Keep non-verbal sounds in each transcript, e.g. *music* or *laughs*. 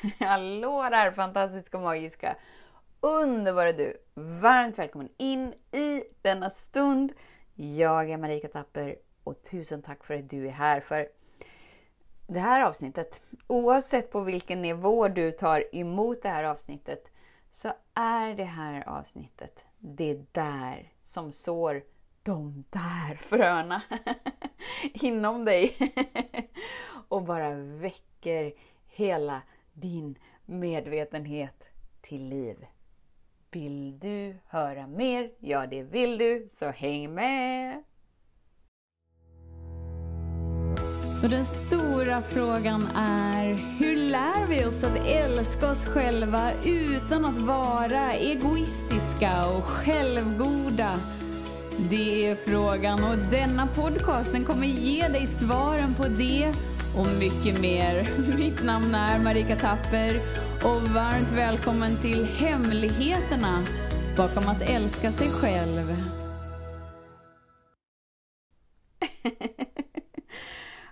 *laughs* Hallå där fantastiska, magiska, underbara du! Varmt välkommen in i denna stund. Jag är Marika Tapper och tusen tack för att du är här för det här avsnittet. Oavsett på vilken nivå du tar emot det här avsnittet så är det här avsnittet det där som sår de där fröna *laughs* inom dig *laughs* och bara väcker hela din medvetenhet till liv. Vill du höra mer? Ja, det vill du, så häng med! Så den stora frågan är, hur lär vi oss att älska oss själva utan att vara egoistiska och självgoda? Det är frågan och denna podcast den kommer ge dig svaren på det och mycket mer. *laughs* Mitt namn är Marika Tapper och varmt välkommen till Hemligheterna bakom att älska sig själv. *laughs*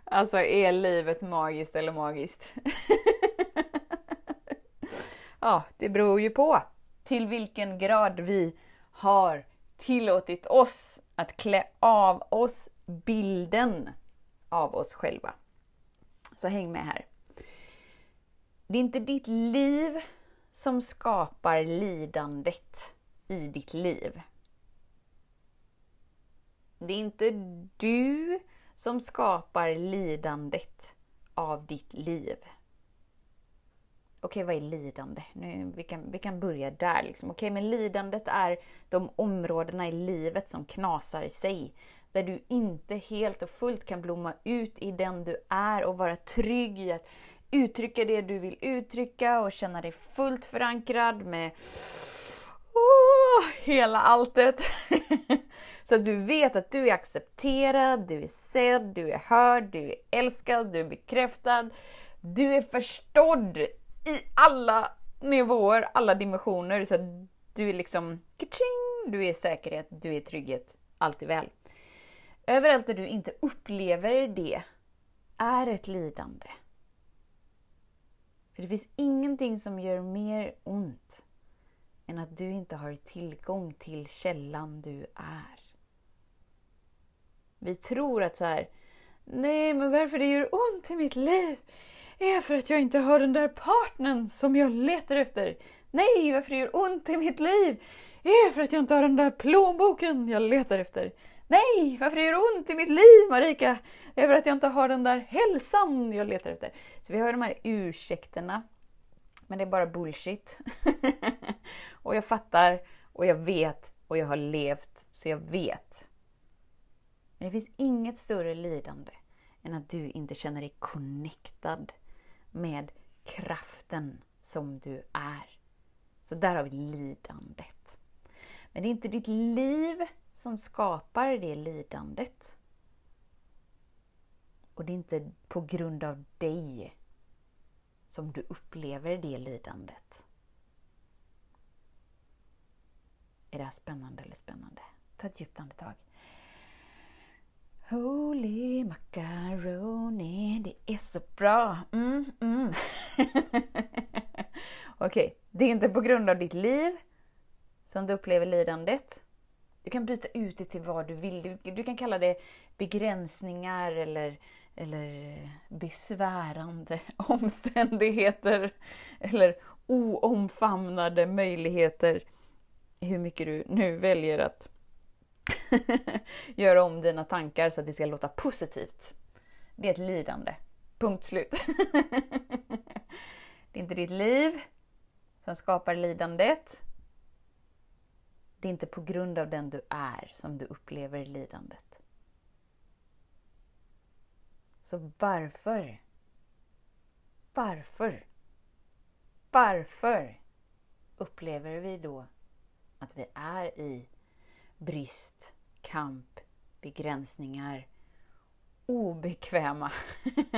alltså, är livet magiskt eller magiskt? *laughs* ja, det beror ju på till vilken grad vi har tillåtit oss att klä av oss bilden av oss själva. Så häng med här. Det är inte ditt liv som skapar lidandet i ditt liv. Det är inte du som skapar lidandet av ditt liv. Okej, vad är lidande? Nu, vi, kan, vi kan börja där. Liksom. Okej, men lidandet är de områdena i livet som knasar i sig. Där du inte helt och fullt kan blomma ut i den du är och vara trygg i att uttrycka det du vill uttrycka och känna dig fullt förankrad med oh, hela alltet. *laughs* Så att du vet att du är accepterad, du är sedd, du är hörd, du är älskad, du är bekräftad. Du är förstådd i alla nivåer, alla dimensioner. Så att du är liksom, du är säkerhet, du är trygghet, allt är väl. Överallt där du inte upplever det är ett lidande. För det finns ingenting som gör mer ont än att du inte har tillgång till källan du är. Vi tror att så här, nej men varför det gör ont i mitt liv är för att jag inte har den där partnern som jag letar efter. Nej, varför det gör ont i mitt liv är för att jag inte har den där plånboken jag letar efter. Nej, varför det gör ont i mitt liv Marika? Över att jag inte har den där hälsan jag letar efter. Så vi har de här ursäkterna. Men det är bara bullshit. *laughs* och jag fattar och jag vet och jag har levt så jag vet. Men det finns inget större lidande än att du inte känner dig connectad med kraften som du är. Så där har vi lidandet. Men det är inte ditt liv som skapar det lidandet. Och det är inte på grund av dig som du upplever det lidandet. Är det här spännande eller spännande? Ta ett djupt andetag. Holy macaroni, det är så bra! Mm, mm. *laughs* Okej, okay. det är inte på grund av ditt liv som du upplever lidandet. Du kan byta ut det till vad du vill. Du, du kan kalla det begränsningar eller, eller besvärande *laughs* omständigheter eller oomfamnade möjligheter. Hur mycket du nu väljer att *laughs* göra om dina tankar så att det ska låta positivt. Det är ett lidande. Punkt slut. *laughs* det är inte ditt liv som skapar lidandet. Det är inte på grund av den du är som du upplever lidandet. Så varför? Varför? Varför upplever vi då att vi är i brist, kamp, begränsningar, obekväma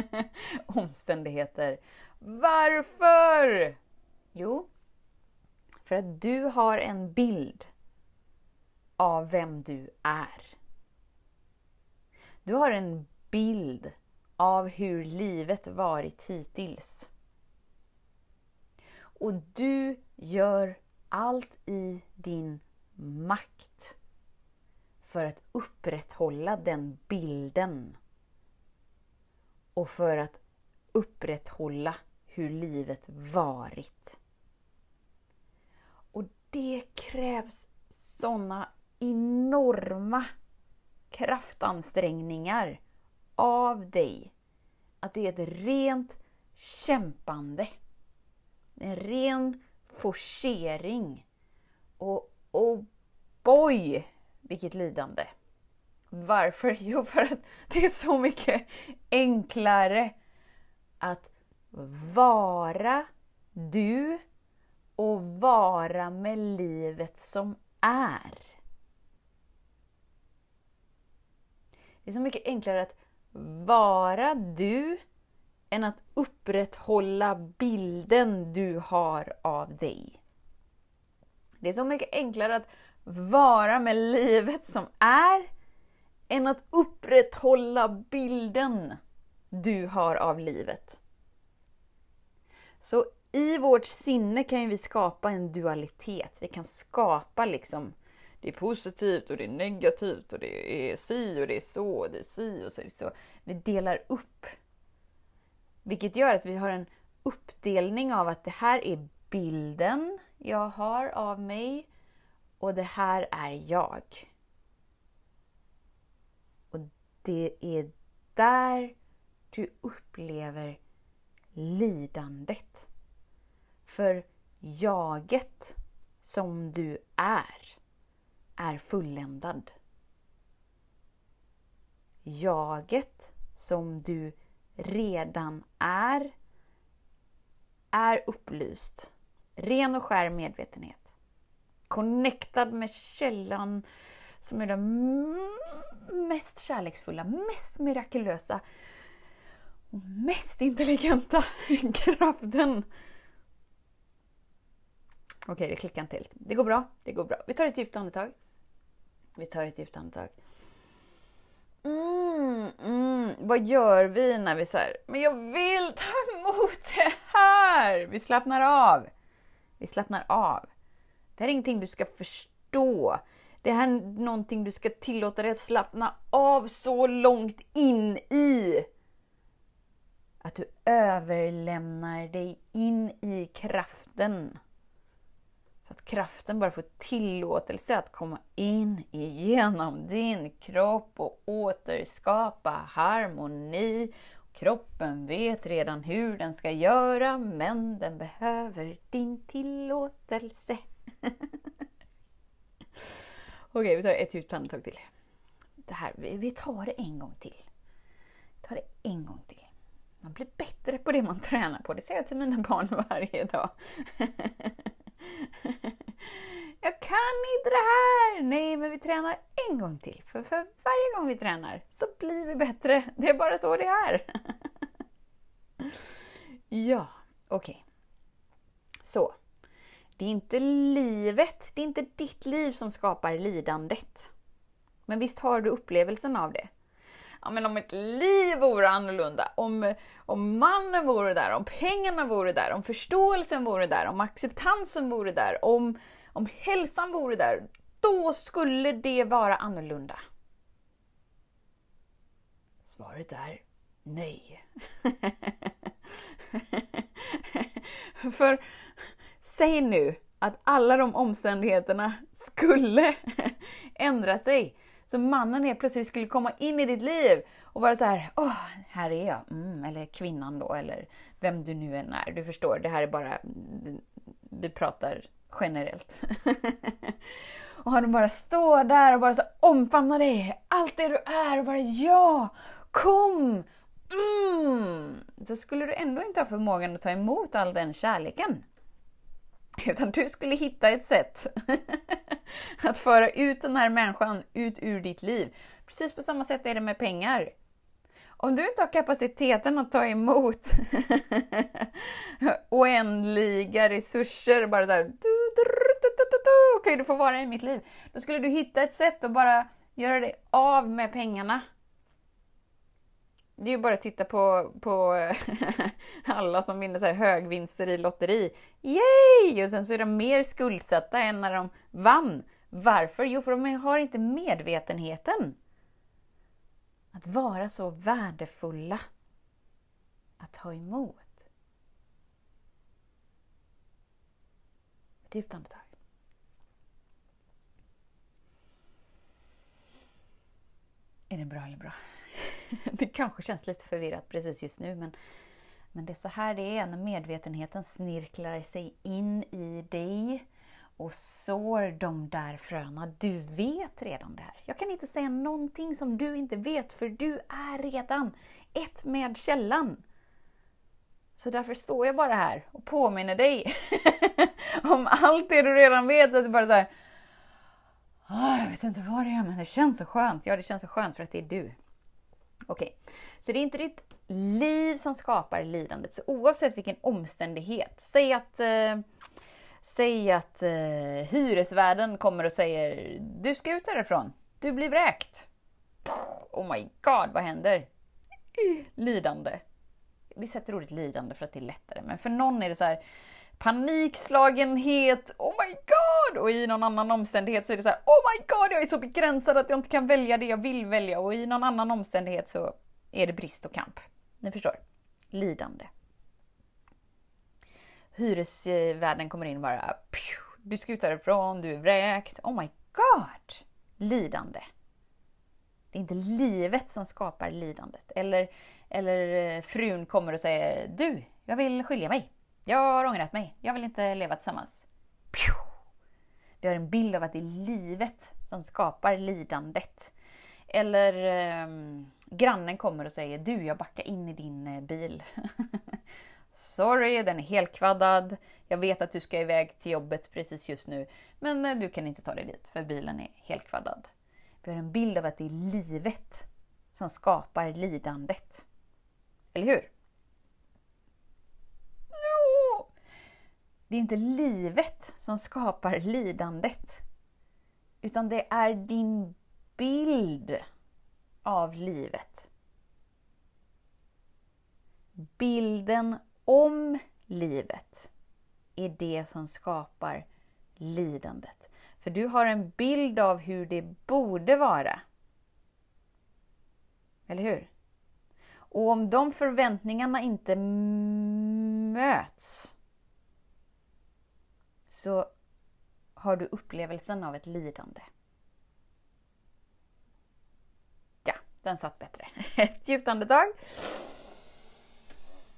*laughs* omständigheter? Varför? Jo, för att du har en bild av vem du är. Du har en bild av hur livet varit hittills. Och du gör allt i din makt för att upprätthålla den bilden. Och för att upprätthålla hur livet varit. Och det krävs såna enorma kraftansträngningar av dig. Att det är ett rent kämpande. En ren forcering. Och, och boy, vilket lidande! Varför? *laughs* Jo, för att det är så mycket enklare att vara du och vara med livet som är. Det är så mycket enklare att vara du än att upprätthålla bilden du har av dig. Det är så mycket enklare att vara med livet som är än att upprätthålla bilden du har av livet. Så i vårt sinne kan vi skapa en dualitet. Vi kan skapa liksom det är positivt och det är negativt och det är si och det är så och det är si och så är det så. Vi delar upp. Vilket gör att vi har en uppdelning av att det här är bilden jag har av mig och det här är jag. Och det är där du upplever lidandet. För jaget som du är, är fulländad. Jaget som du redan är, är upplyst. Ren och skär medvetenhet. Connectad med källan som är den mest kärleksfulla, mest mirakulösa och mest intelligenta *laughs* kraften. Okej, det klickar inte helt. Det går bra, det går bra. Vi tar ett djupt andetag. Vi tar ett djupt andetag. Mm, mm. Vad gör vi när vi säger men jag vill ta emot det här? Vi slappnar av. Vi slappnar av. Det här är ingenting du ska förstå. Det här är någonting du ska tillåta dig att slappna av så långt in i. Att du överlämnar dig in i kraften. Så att kraften bara får tillåtelse att komma in igenom din kropp och återskapa harmoni. Kroppen vet redan hur den ska göra, men den behöver din tillåtelse. *laughs* Okej, vi tar ett djupt andetag till. Det här, vi tar det en gång till. Vi tar det en gång till. Man blir bättre på det man tränar på. Det säger jag till mina barn *laughs* varje dag. *laughs* *laughs* Jag kan inte det här! Nej, men vi tränar en gång till. För, för varje gång vi tränar så blir vi bättre. Det är bara så det är. *laughs* ja, okej. Okay. Så. Det är inte livet, det är inte ditt liv som skapar lidandet. Men visst har du upplevelsen av det? Ja, men om ett liv vore annorlunda, om, om mannen vore där, om pengarna vore där, om förståelsen vore där, om acceptansen vore där, om, om hälsan vore där, då skulle det vara annorlunda. Svaret är nej. *laughs* För säg nu att alla de omständigheterna skulle *laughs* ändra sig. Så mannen helt plötsligt skulle komma in i ditt liv och vara så här, åh, här är jag. Mm, eller kvinnan då, eller vem du nu än är. Du förstår, det här är bara, vi pratar generellt. *laughs* och han bara står där och bara så omfamnar dig, allt det du är och bara ja, kom! Mm. Så skulle du ändå inte ha förmågan att ta emot all den kärleken. Utan du skulle hitta ett sätt *laughs* att föra ut den här människan ut ur ditt liv. Precis på samma sätt är det med pengar. Om du inte har kapaciteten att ta emot *laughs* oändliga resurser, bara så här, okej okay, du får vara i mitt liv. Då skulle du hitta ett sätt att bara göra dig av med pengarna. Det är ju bara att titta på, på *laughs* alla som vinner så här högvinster i lotteri. Yay! Och sen så är de mer skuldsatta än när de vann. Varför? Jo, för de har inte medvetenheten. Att vara så värdefulla. Att ta emot. Ett djupt andetag. Är det bra eller bra? *laughs* Det kanske känns lite förvirrat precis just nu men, men det är så här det är när medvetenheten snirklar sig in i dig och sår de där fröna. Du vet redan det här. Jag kan inte säga någonting som du inte vet för du är redan ett med källan. Så därför står jag bara här och påminner dig *laughs* om allt det du redan vet. Att du bara så här, ah, jag vet inte vad det är, men det känns så skönt. Ja, det känns så skönt för att det är du. Okej, okay. så det är inte ditt liv som skapar lidandet. Så oavsett vilken omständighet, säg att eh, Säg att eh, hyresvärden kommer och säger du ska ut härifrån, du blir vräkt. Oh my god, vad händer? Lidande. Vi sätter ordet lidande för att det är lättare, men för någon är det så här panikslagenhet, oh my god! Och i någon annan omständighet så är det så här, oh my god, jag är så begränsad att jag inte kan välja det jag vill välja. Och i någon annan omständighet så är det brist och kamp. Ni förstår? Lidande. Hyresvärden kommer in och bara, du ska ut härifrån, du är vräkt. Oh my god! Lidande. Det är inte livet som skapar lidandet. Eller, eller eh, frun kommer och säger, du, jag vill skilja mig. Jag har ångrat mig. Jag vill inte leva tillsammans. Vi har en bild av att det är livet som skapar lidandet. Eller eh, grannen kommer och säger du, jag backar in i din eh, bil. *laughs* Sorry, den är helkvaddad. Jag vet att du ska iväg till jobbet precis just nu, men eh, du kan inte ta dig dit för bilen är helkvaddad. Vi har en bild av att det är livet som skapar lidandet. Eller hur? Det är inte livet som skapar lidandet. Utan det är din bild av livet. Bilden om livet är det som skapar lidandet. För du har en bild av hur det borde vara. Eller hur? Och om de förväntningarna inte möts så har du upplevelsen av ett lidande. Ja, den satt bättre. *laughs* Ett djupt andetag.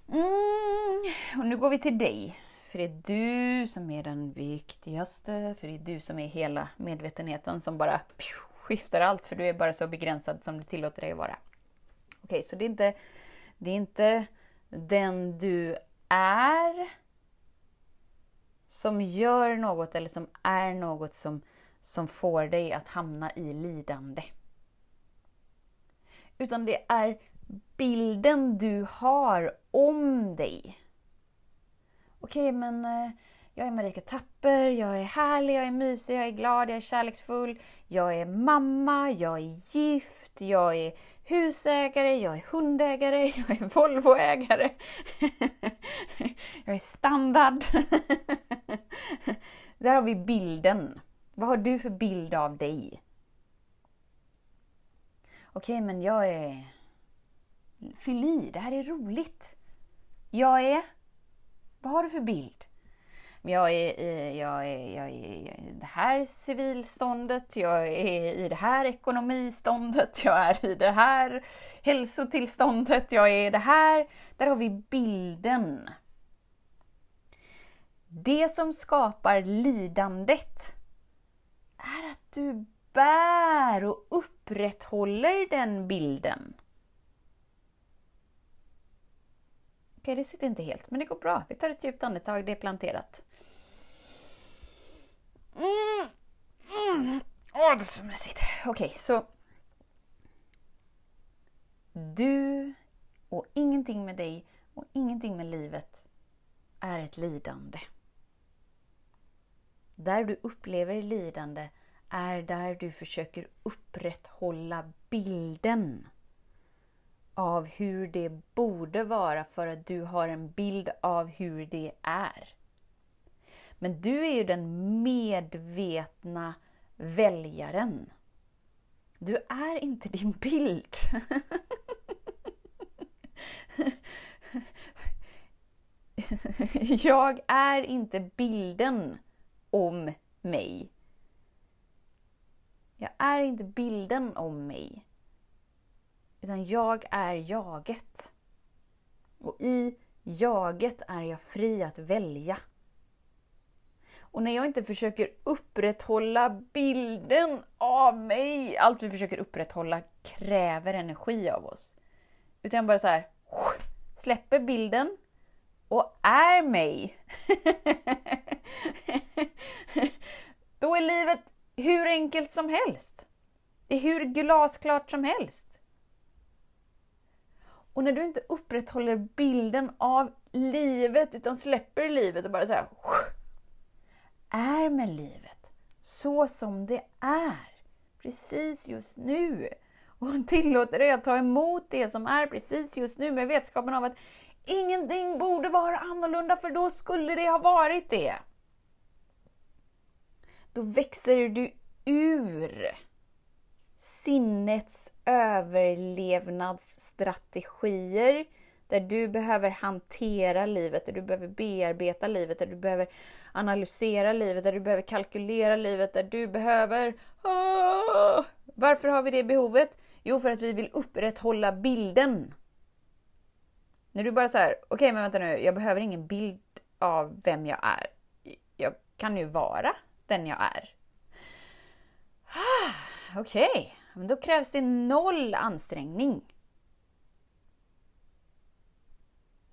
Mm, och nu går vi till dig. För det är du som är den viktigaste, för det är du som är hela medvetenheten som bara skiftar allt, för du är bara så begränsad som du tillåter dig att vara. Okej, okay, så det är, inte, det är inte den du är som gör något eller som är något som, som får dig att hamna i lidande. Utan det är bilden du har om dig. Okej, okay, men eh, jag är Marika Tapper, jag är härlig, jag är mysig, jag är glad, jag är kärleksfull, jag är mamma, jag är gift, jag är husägare, jag är hundägare, *laughs* jag är Volvoägare. *laughs* jag är standard. *laughs* Där har vi bilden. Vad har du för bild av dig? Okej, okay, men jag är... Fyll i, det här är roligt. Jag är... Vad har du för bild? Jag är, jag, är, jag är i det här civilståndet, jag är i det här ekonomiståndet, jag är i det här hälsotillståndet, jag är i det här. Där har vi bilden. Det som skapar lidandet är att du bär och upprätthåller den bilden. Okej, det sitter inte helt, men det går bra. Vi tar ett djupt andetag, det är planterat. Mm. Mm. Åh, det är så mysigt. Okej, så... Du och ingenting med dig och ingenting med livet är ett lidande. Där du upplever lidande är där du försöker upprätthålla bilden av hur det borde vara för att du har en bild av hur det är. Men du är ju den medvetna väljaren. Du är inte din bild. *laughs* Jag är inte bilden om mig. Jag är inte bilden om mig. Utan jag är jaget. Och i jaget är jag fri att välja. Och när jag inte försöker upprätthålla bilden av mig, allt vi försöker upprätthålla kräver energi av oss. Utan jag bara så här, släpper bilden och är mig. *laughs* Då är livet hur enkelt som helst. Det är hur glasklart som helst. Och när du inte upprätthåller bilden av livet utan släpper livet och bara så här, är med livet så som det är, precis just nu. Och tillåter dig att ta emot det som är precis just nu med vetskapen av att ingenting borde vara annorlunda för då skulle det ha varit det. Då växer du ur sinnets överlevnadsstrategier där du behöver hantera livet, där du behöver bearbeta livet, där du behöver analysera livet, där du behöver kalkylera livet, där du behöver... Åh! Varför har vi det behovet? Jo, för att vi vill upprätthålla bilden. När du bara så här, okej okay, men vänta nu, jag behöver ingen bild av vem jag är. Jag kan ju vara den jag är. Ah, okej, okay. men då krävs det noll ansträngning.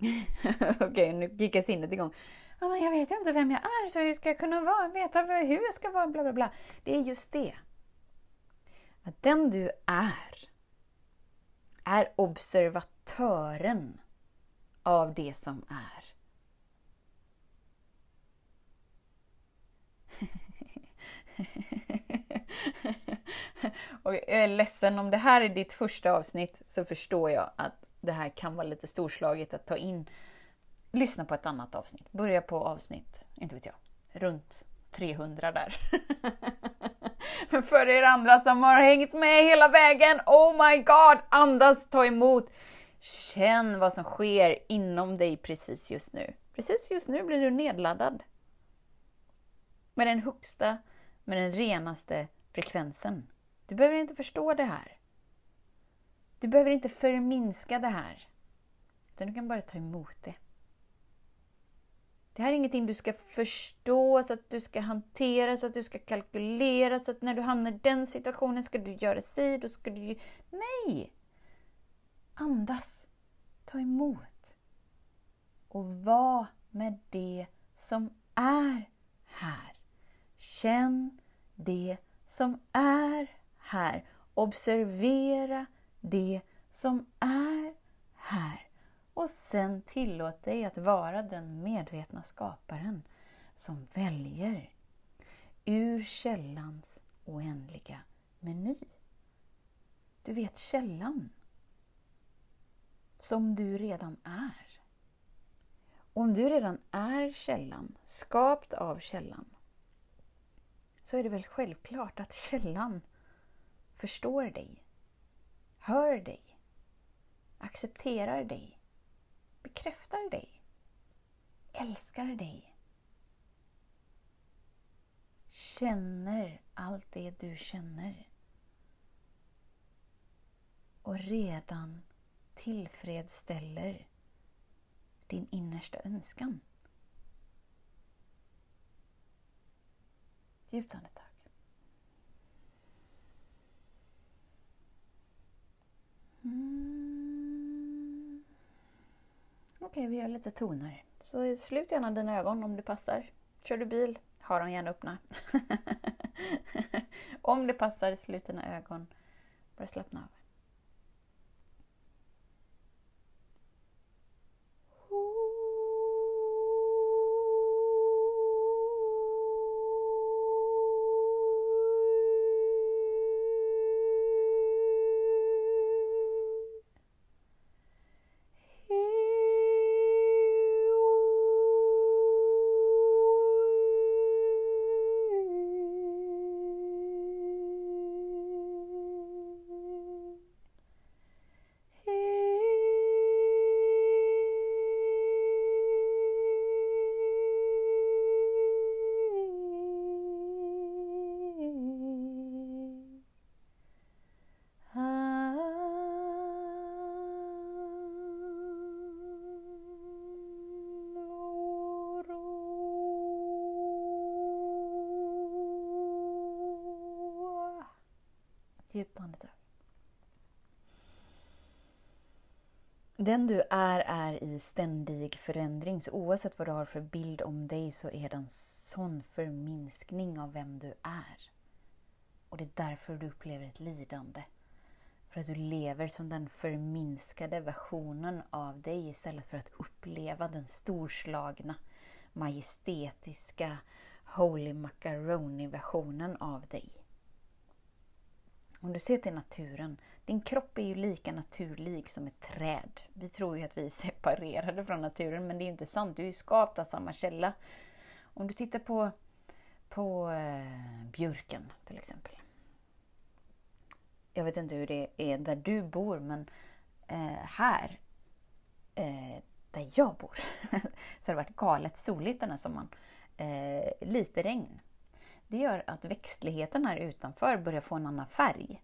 *laughs* Okej, okay, nu kickar sinnet igång. Ja, men jag vet ju inte vem jag är, så hur ska jag kunna vara, veta hur jag ska vara? Bla, bla, bla. Det är just det. Att den du är, är observatören av det som är. *laughs* Och jag är ledsen om det här är ditt första avsnitt så förstår jag att det här kan vara lite storslaget att ta in. Lyssna på ett annat avsnitt. Börja på avsnitt, inte vet jag, runt 300 där. *laughs* Men för er andra som har hängt med hela vägen, oh my god, andas, ta emot. Känn vad som sker inom dig precis just nu. Precis just nu blir du nedladdad. Med den högsta, med den renaste frekvensen. Du behöver inte förstå det här. Du behöver inte förminska det här. Utan du kan bara ta emot det. Det här är ingenting du ska förstå, så att du ska hantera, så att du ska kalkylera, så att när du hamnar i den situationen ska du göra si, då ska du... Nej! Andas. Ta emot. Och var med det som är här. Känn det som är här. Observera det som är här. Och sen tillåt dig att vara den medvetna skaparen som väljer ur källans oändliga meny. Du vet källan som du redan är. Om du redan är källan, skapt av källan, så är det väl självklart att källan förstår dig, hör dig, accepterar dig, bekräftar dig, älskar dig, känner allt det du känner och redan tillfredsställer din innersta önskan. Djupt andetag. Mm. Okej, okay, vi gör lite toner. Så slut gärna dina ögon om det passar. Kör du bil, ha dem gärna öppna. *laughs* om det passar, slut dina ögon. Bara slappna av. Djupt andetag. Den du är, är i ständig förändring. Så oavsett vad du har för bild om dig så är det en sån förminskning av vem du är. Och det är därför du upplever ett lidande. För att du lever som den förminskade versionen av dig istället för att uppleva den storslagna, majestätiska, Holy Macaroni-versionen av dig. Om du ser till naturen, din kropp är ju lika naturlig som ett träd. Vi tror ju att vi är separerade från naturen, men det är ju inte sant. Du är ju skapt av samma källa. Om du tittar på, på eh, björken till exempel. Jag vet inte hur det är där du bor, men eh, här, eh, där jag bor, *laughs* så har det varit galet soligt den här sommaren. Eh, lite regn. Det gör att växtligheten här utanför börjar få en annan färg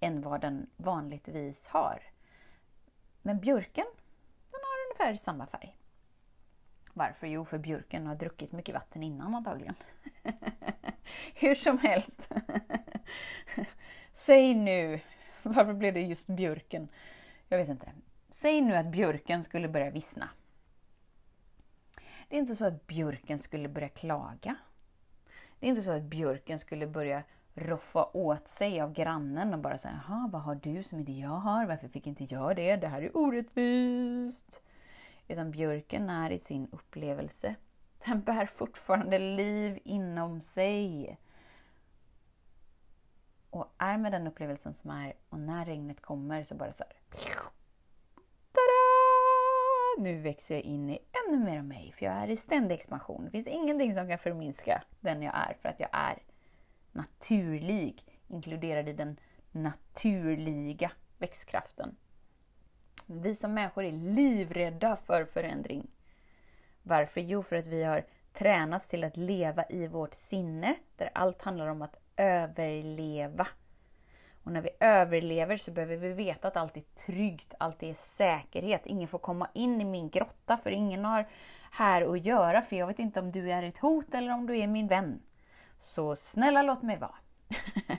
än vad den vanligtvis har. Men björken, den har ungefär samma färg. Varför? Jo, för björken har druckit mycket vatten innan antagligen. *laughs* Hur som helst. *laughs* Säg nu, varför blev det just björken? Jag vet inte. Säg nu att björken skulle börja vissna. Det är inte så att björken skulle börja klaga. Det är inte så att björken skulle börja roffa åt sig av grannen och bara säga Jaha, vad har du som inte jag har? Varför fick inte jag det? Det här är orättvist. Utan björken är i sin upplevelse. Den bär fortfarande liv inom sig. Och är med den upplevelsen som är och när regnet kommer så bara så här. Nu växer jag in i ännu mer av mig för jag är i ständig expansion. Det finns ingenting som kan förminska den jag är för att jag är naturlig, inkluderad i den naturliga växtkraften. Vi som människor är livrädda för förändring. Varför? Jo, för att vi har tränats till att leva i vårt sinne, där allt handlar om att överleva. Och när vi överlever så behöver vi veta att allt är tryggt, allt är säkerhet. Ingen får komma in i min grotta för ingen har här att göra för jag vet inte om du är ett hot eller om du är min vän. Så snälla låt mig vara. *laughs*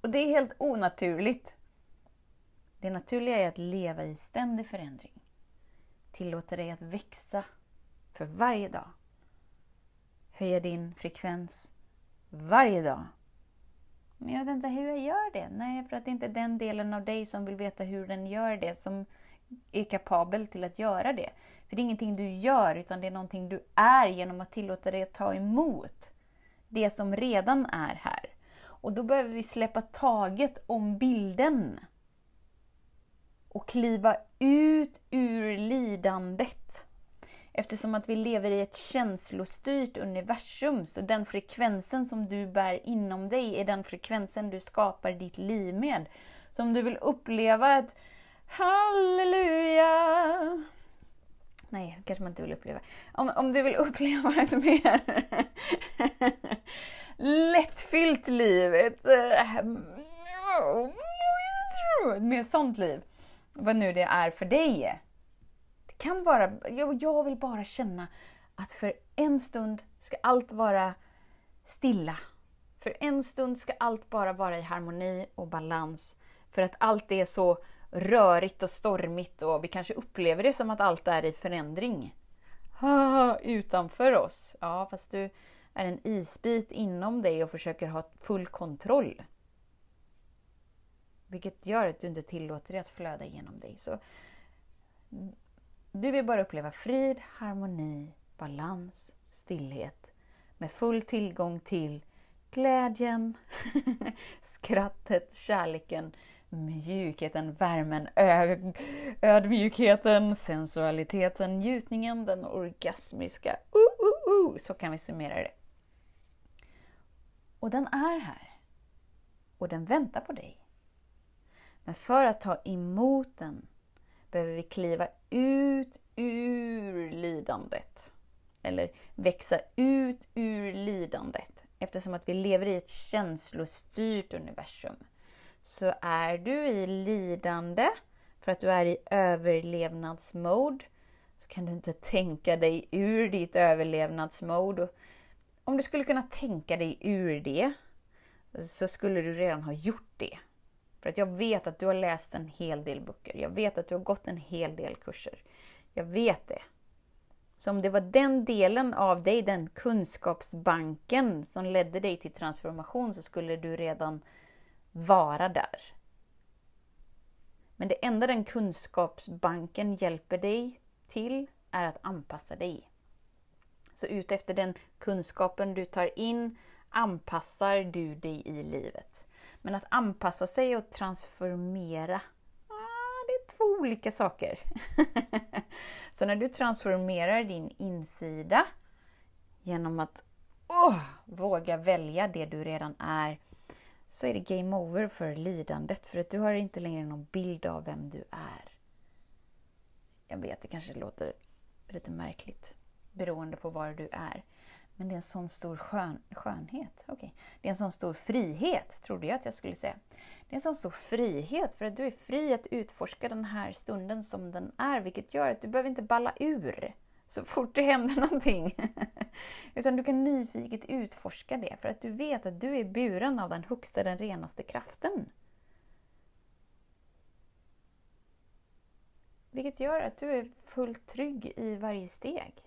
och det är helt onaturligt. Det naturliga är att leva i ständig förändring. Tillåta dig att växa för varje dag. Höja din frekvens varje dag. Men jag vet inte hur jag gör det. Nej, för att det inte är den delen av dig som vill veta hur den gör det som är kapabel till att göra det. För det är ingenting du gör, utan det är någonting du är genom att tillåta dig att ta emot det som redan är här. Och då behöver vi släppa taget om bilden. Och kliva ut ur lidandet. Eftersom att vi lever i ett känslostyrt universum, så den frekvensen som du bär inom dig är den frekvensen du skapar ditt liv med. Så om du vill uppleva ett halleluja Nej, kanske man inte vill uppleva. Om, om du vill *laughs* uppleva ett mer lättfyllt liv, ett, eh, ett mer sånt liv, vad nu det är för dig. Kan vara, jag, jag vill bara känna att för en stund ska allt vara stilla. För en stund ska allt bara vara i harmoni och balans. För att allt är så rörigt och stormigt och vi kanske upplever det som att allt är i förändring. Utanför oss. Ja, fast du är en isbit inom dig och försöker ha full kontroll. Vilket gör att du inte tillåter det att flöda genom dig. Så du vill bara uppleva frid, harmoni, balans, stillhet med full tillgång till glädjen, *laughs* skrattet, kärleken, mjukheten, värmen, ödmjukheten, sensualiteten, njutningen, den orgasmiska. Uh, uh, uh. Så kan vi summera det. Och den är här. Och den väntar på dig. Men för att ta emot den behöver vi kliva ut ur lidandet. Eller växa ut ur lidandet. Eftersom att vi lever i ett känslostyrt universum så är du i lidande för att du är i överlevnadsmode så kan du inte tänka dig ur ditt överlevnadsmode. Om du skulle kunna tänka dig ur det, så skulle du redan ha gjort det. För att jag vet att du har läst en hel del böcker. Jag vet att du har gått en hel del kurser. Jag vet det. Så om det var den delen av dig, den kunskapsbanken som ledde dig till transformation, så skulle du redan vara där. Men det enda den kunskapsbanken hjälper dig till är att anpassa dig. Så utefter den kunskapen du tar in anpassar du dig i livet. Men att anpassa sig och transformera, ah, det är två olika saker. *laughs* så när du transformerar din insida genom att oh, våga välja det du redan är, så är det game over för lidandet. För att du har inte längre någon bild av vem du är. Jag vet, det kanske låter lite märkligt beroende på var du är. Men det är en sån stor skön, skönhet. Okay. Det är en sån stor frihet, trodde jag att jag skulle säga. Det är en sån stor frihet för att du är fri att utforska den här stunden som den är, vilket gör att du behöver inte balla ur så fort det händer någonting. *laughs* Utan du kan nyfiket utforska det för att du vet att du är buren av den högsta, den renaste kraften. Vilket gör att du är fullt trygg i varje steg,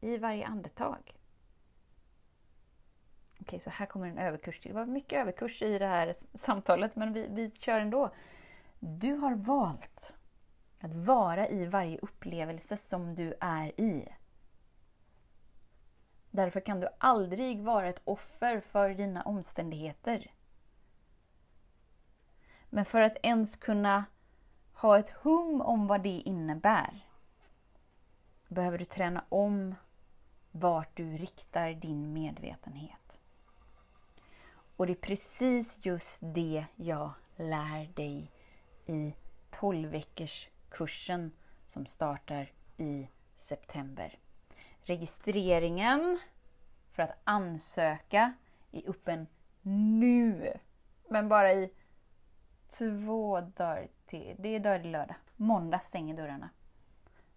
i varje andetag. Okej, så här kommer en överkurs till. Det var mycket överkurs i det här samtalet, men vi, vi kör ändå. Du har valt att vara i varje upplevelse som du är i. Därför kan du aldrig vara ett offer för dina omständigheter. Men för att ens kunna ha ett hum om vad det innebär behöver du träna om vart du riktar din medvetenhet. Och det är precis just det jag lär dig i 12 veckors kursen som startar i september. Registreringen för att ansöka är öppen nu. Men bara i två dagar till. Det är dag till lördag. Måndag stänger dörrarna.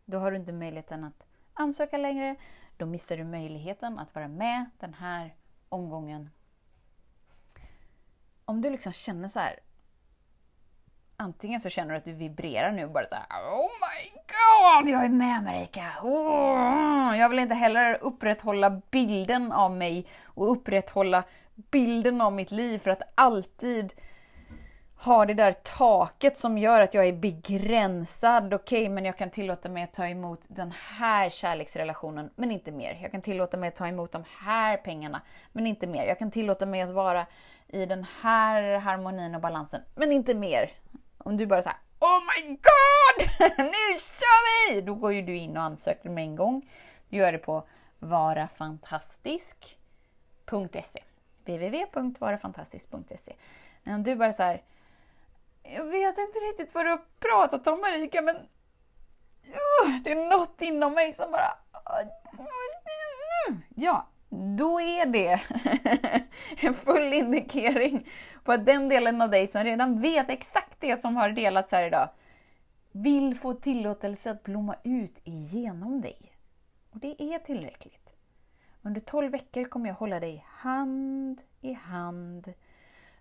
Då har du inte möjligheten att ansöka längre. Då missar du möjligheten att vara med den här omgången. Om du liksom känner så här, antingen så känner du att du vibrerar nu och bara så här, Oh my god, jag är med Marika! Oh, jag vill inte heller upprätthålla bilden av mig och upprätthålla bilden av mitt liv för att alltid ha det där taket som gör att jag är begränsad. Okej, okay, men jag kan tillåta mig att ta emot den här kärleksrelationen, men inte mer. Jag kan tillåta mig att ta emot de här pengarna, men inte mer. Jag kan tillåta mig att vara i den här harmonin och balansen, men inte mer. Om du bara säger Oh my god! *laughs* nu kör vi! Då går ju du in och ansöker med en gång. Du gör det på varafantastisk.se www.varafantastisk.se Om du bara så här, jag vet inte riktigt vad du har pratat om Marika, men uh, det är något inom mig som bara... Ja, då är det *laughs* en full indikering på att den delen av dig som redan vet exakt det som har delats här idag vill få tillåtelse att blomma ut igenom dig. Och det är tillräckligt. Under 12 veckor kommer jag hålla dig hand i hand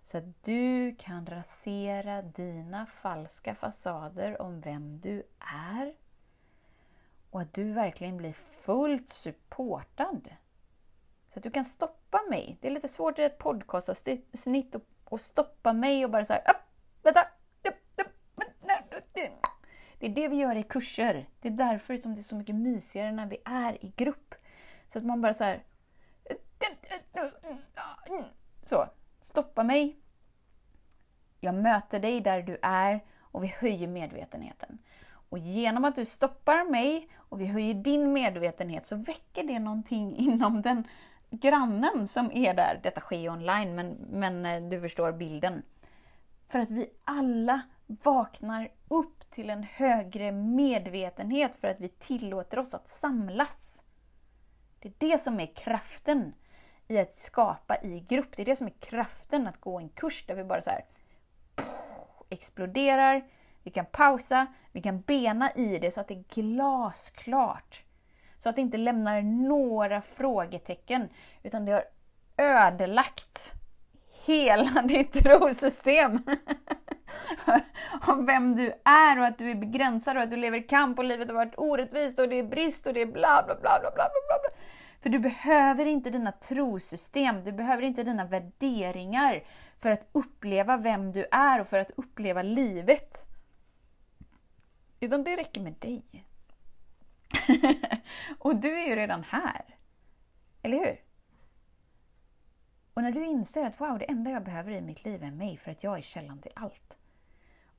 så att du kan rasera dina falska fasader om vem du är och att du verkligen blir fullt supportad. Så att du kan stoppa mig. Det är lite svårt i ett podcastavsnitt att stoppa mig och bara säga vänta, det är det vi gör i kurser. Det är därför som det är så mycket mysigare när vi är i grupp. Så att man bara så här, Så, stoppa mig. Jag möter dig där du är och vi höjer medvetenheten. Och genom att du stoppar mig och vi höjer din medvetenhet så väcker det någonting *laughs* inom den grannen som är där. Detta sker ju online, men, men eh, du förstår bilden. För att vi alla vaknar upp till en högre medvetenhet för att vi tillåter oss att samlas. Det är det som är kraften i att skapa i grupp. Det är det som är kraften att gå en kurs där vi bara så här exploderar, vi kan pausa, vi kan bena i det så att det är glasklart. Så att det inte lämnar några frågetecken, utan det har ödelagt hela *laughs* ditt trosystem. *laughs* om vem du är och att du är begränsad och att du lever i kamp och livet har varit orättvist och det är brist och det är bla bla bla bla bla bla bla. För du behöver inte dina trosystem, du behöver inte dina värderingar för att uppleva vem du är och för att uppleva livet. Utan det räcker med dig. *laughs* och du är ju redan här. Eller hur? Och när du inser att wow, det enda jag behöver i mitt liv är mig för att jag är källan till allt.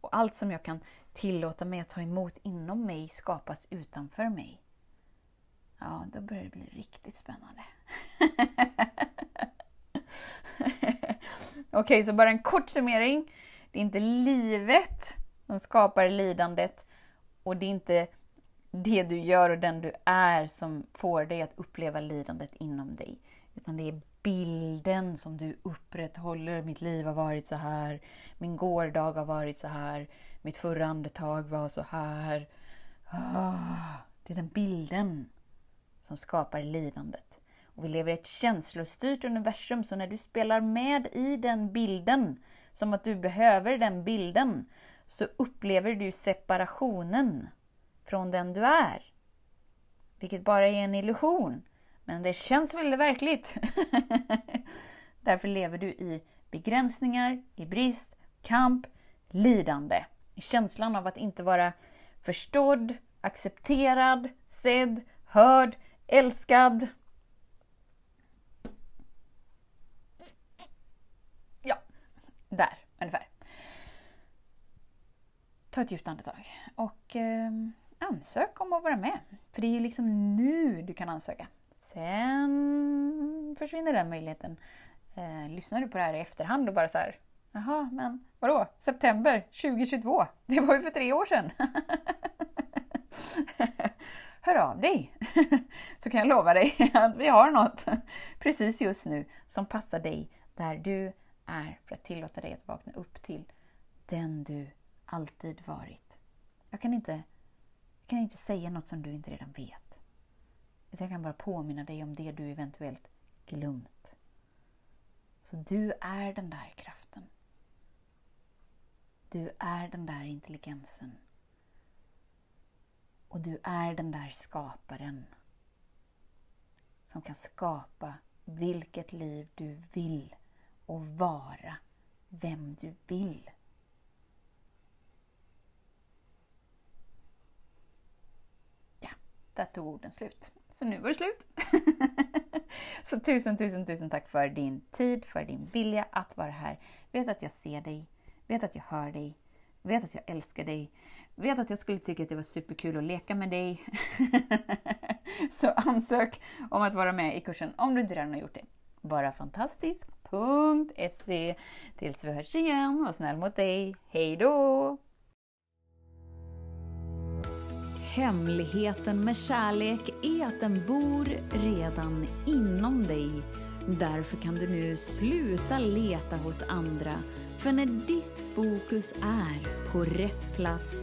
Och allt som jag kan tillåta mig att ta emot inom mig skapas utanför mig. Ja, då börjar det bli riktigt spännande. *laughs* Okej, okay, så bara en kort summering. Det är inte livet som skapar lidandet och det är inte det du gör och den du är som får dig att uppleva lidandet inom dig. Utan det är bilden som du upprätthåller. Mitt liv har varit så här. Min gårdag har varit så här. Mitt förra andetag var så här. Ah, det är den bilden som skapar lidandet. Och vi lever i ett känslostyrt universum, så när du spelar med i den bilden, som att du behöver den bilden, så upplever du separationen från den du är. Vilket bara är en illusion. Men det känns väldigt verkligt. *laughs* Därför lever du i begränsningar, i brist, kamp, lidande. I känslan av att inte vara förstådd, accepterad, sedd, hörd, älskad. Ja, där ungefär. Ta ett djupt andetag och eh, ansök om att vara med. För det är ju liksom nu du kan ansöka. Sen försvinner den möjligheten. Eh, lyssnar du på det här i efterhand och bara så här, jaha, men vadå? September 2022? Det var ju för tre år sedan. *laughs* Hör av dig! *laughs* Så kan jag lova dig *laughs* att vi har något *laughs* precis just nu som passar dig där du är för att tillåta dig att vakna upp till den du alltid varit. Jag kan inte, jag kan inte säga något som du inte redan vet. Jag kan bara påminna dig om det du eventuellt glömt. Så du är den där kraften. Du är den där intelligensen. Och du är den där skaparen som kan skapa vilket liv du vill och vara vem du vill. Ja, där tog orden slut. Så nu var det slut. *laughs* så tusen, tusen, tusen tack för din tid, för din vilja att vara här. Vet att jag ser dig, vet att jag hör dig, vet att jag älskar dig, vet att jag skulle tycka att det var superkul att leka med dig. *laughs* så ansök om att vara med i kursen om du inte redan har gjort det. Bara fantastisk.se Tills vi hörs igen, var snäll mot dig. Hej då! Hemligheten med kärlek är att den bor redan inom dig. Därför kan du nu sluta leta hos andra. För när ditt fokus är på rätt plats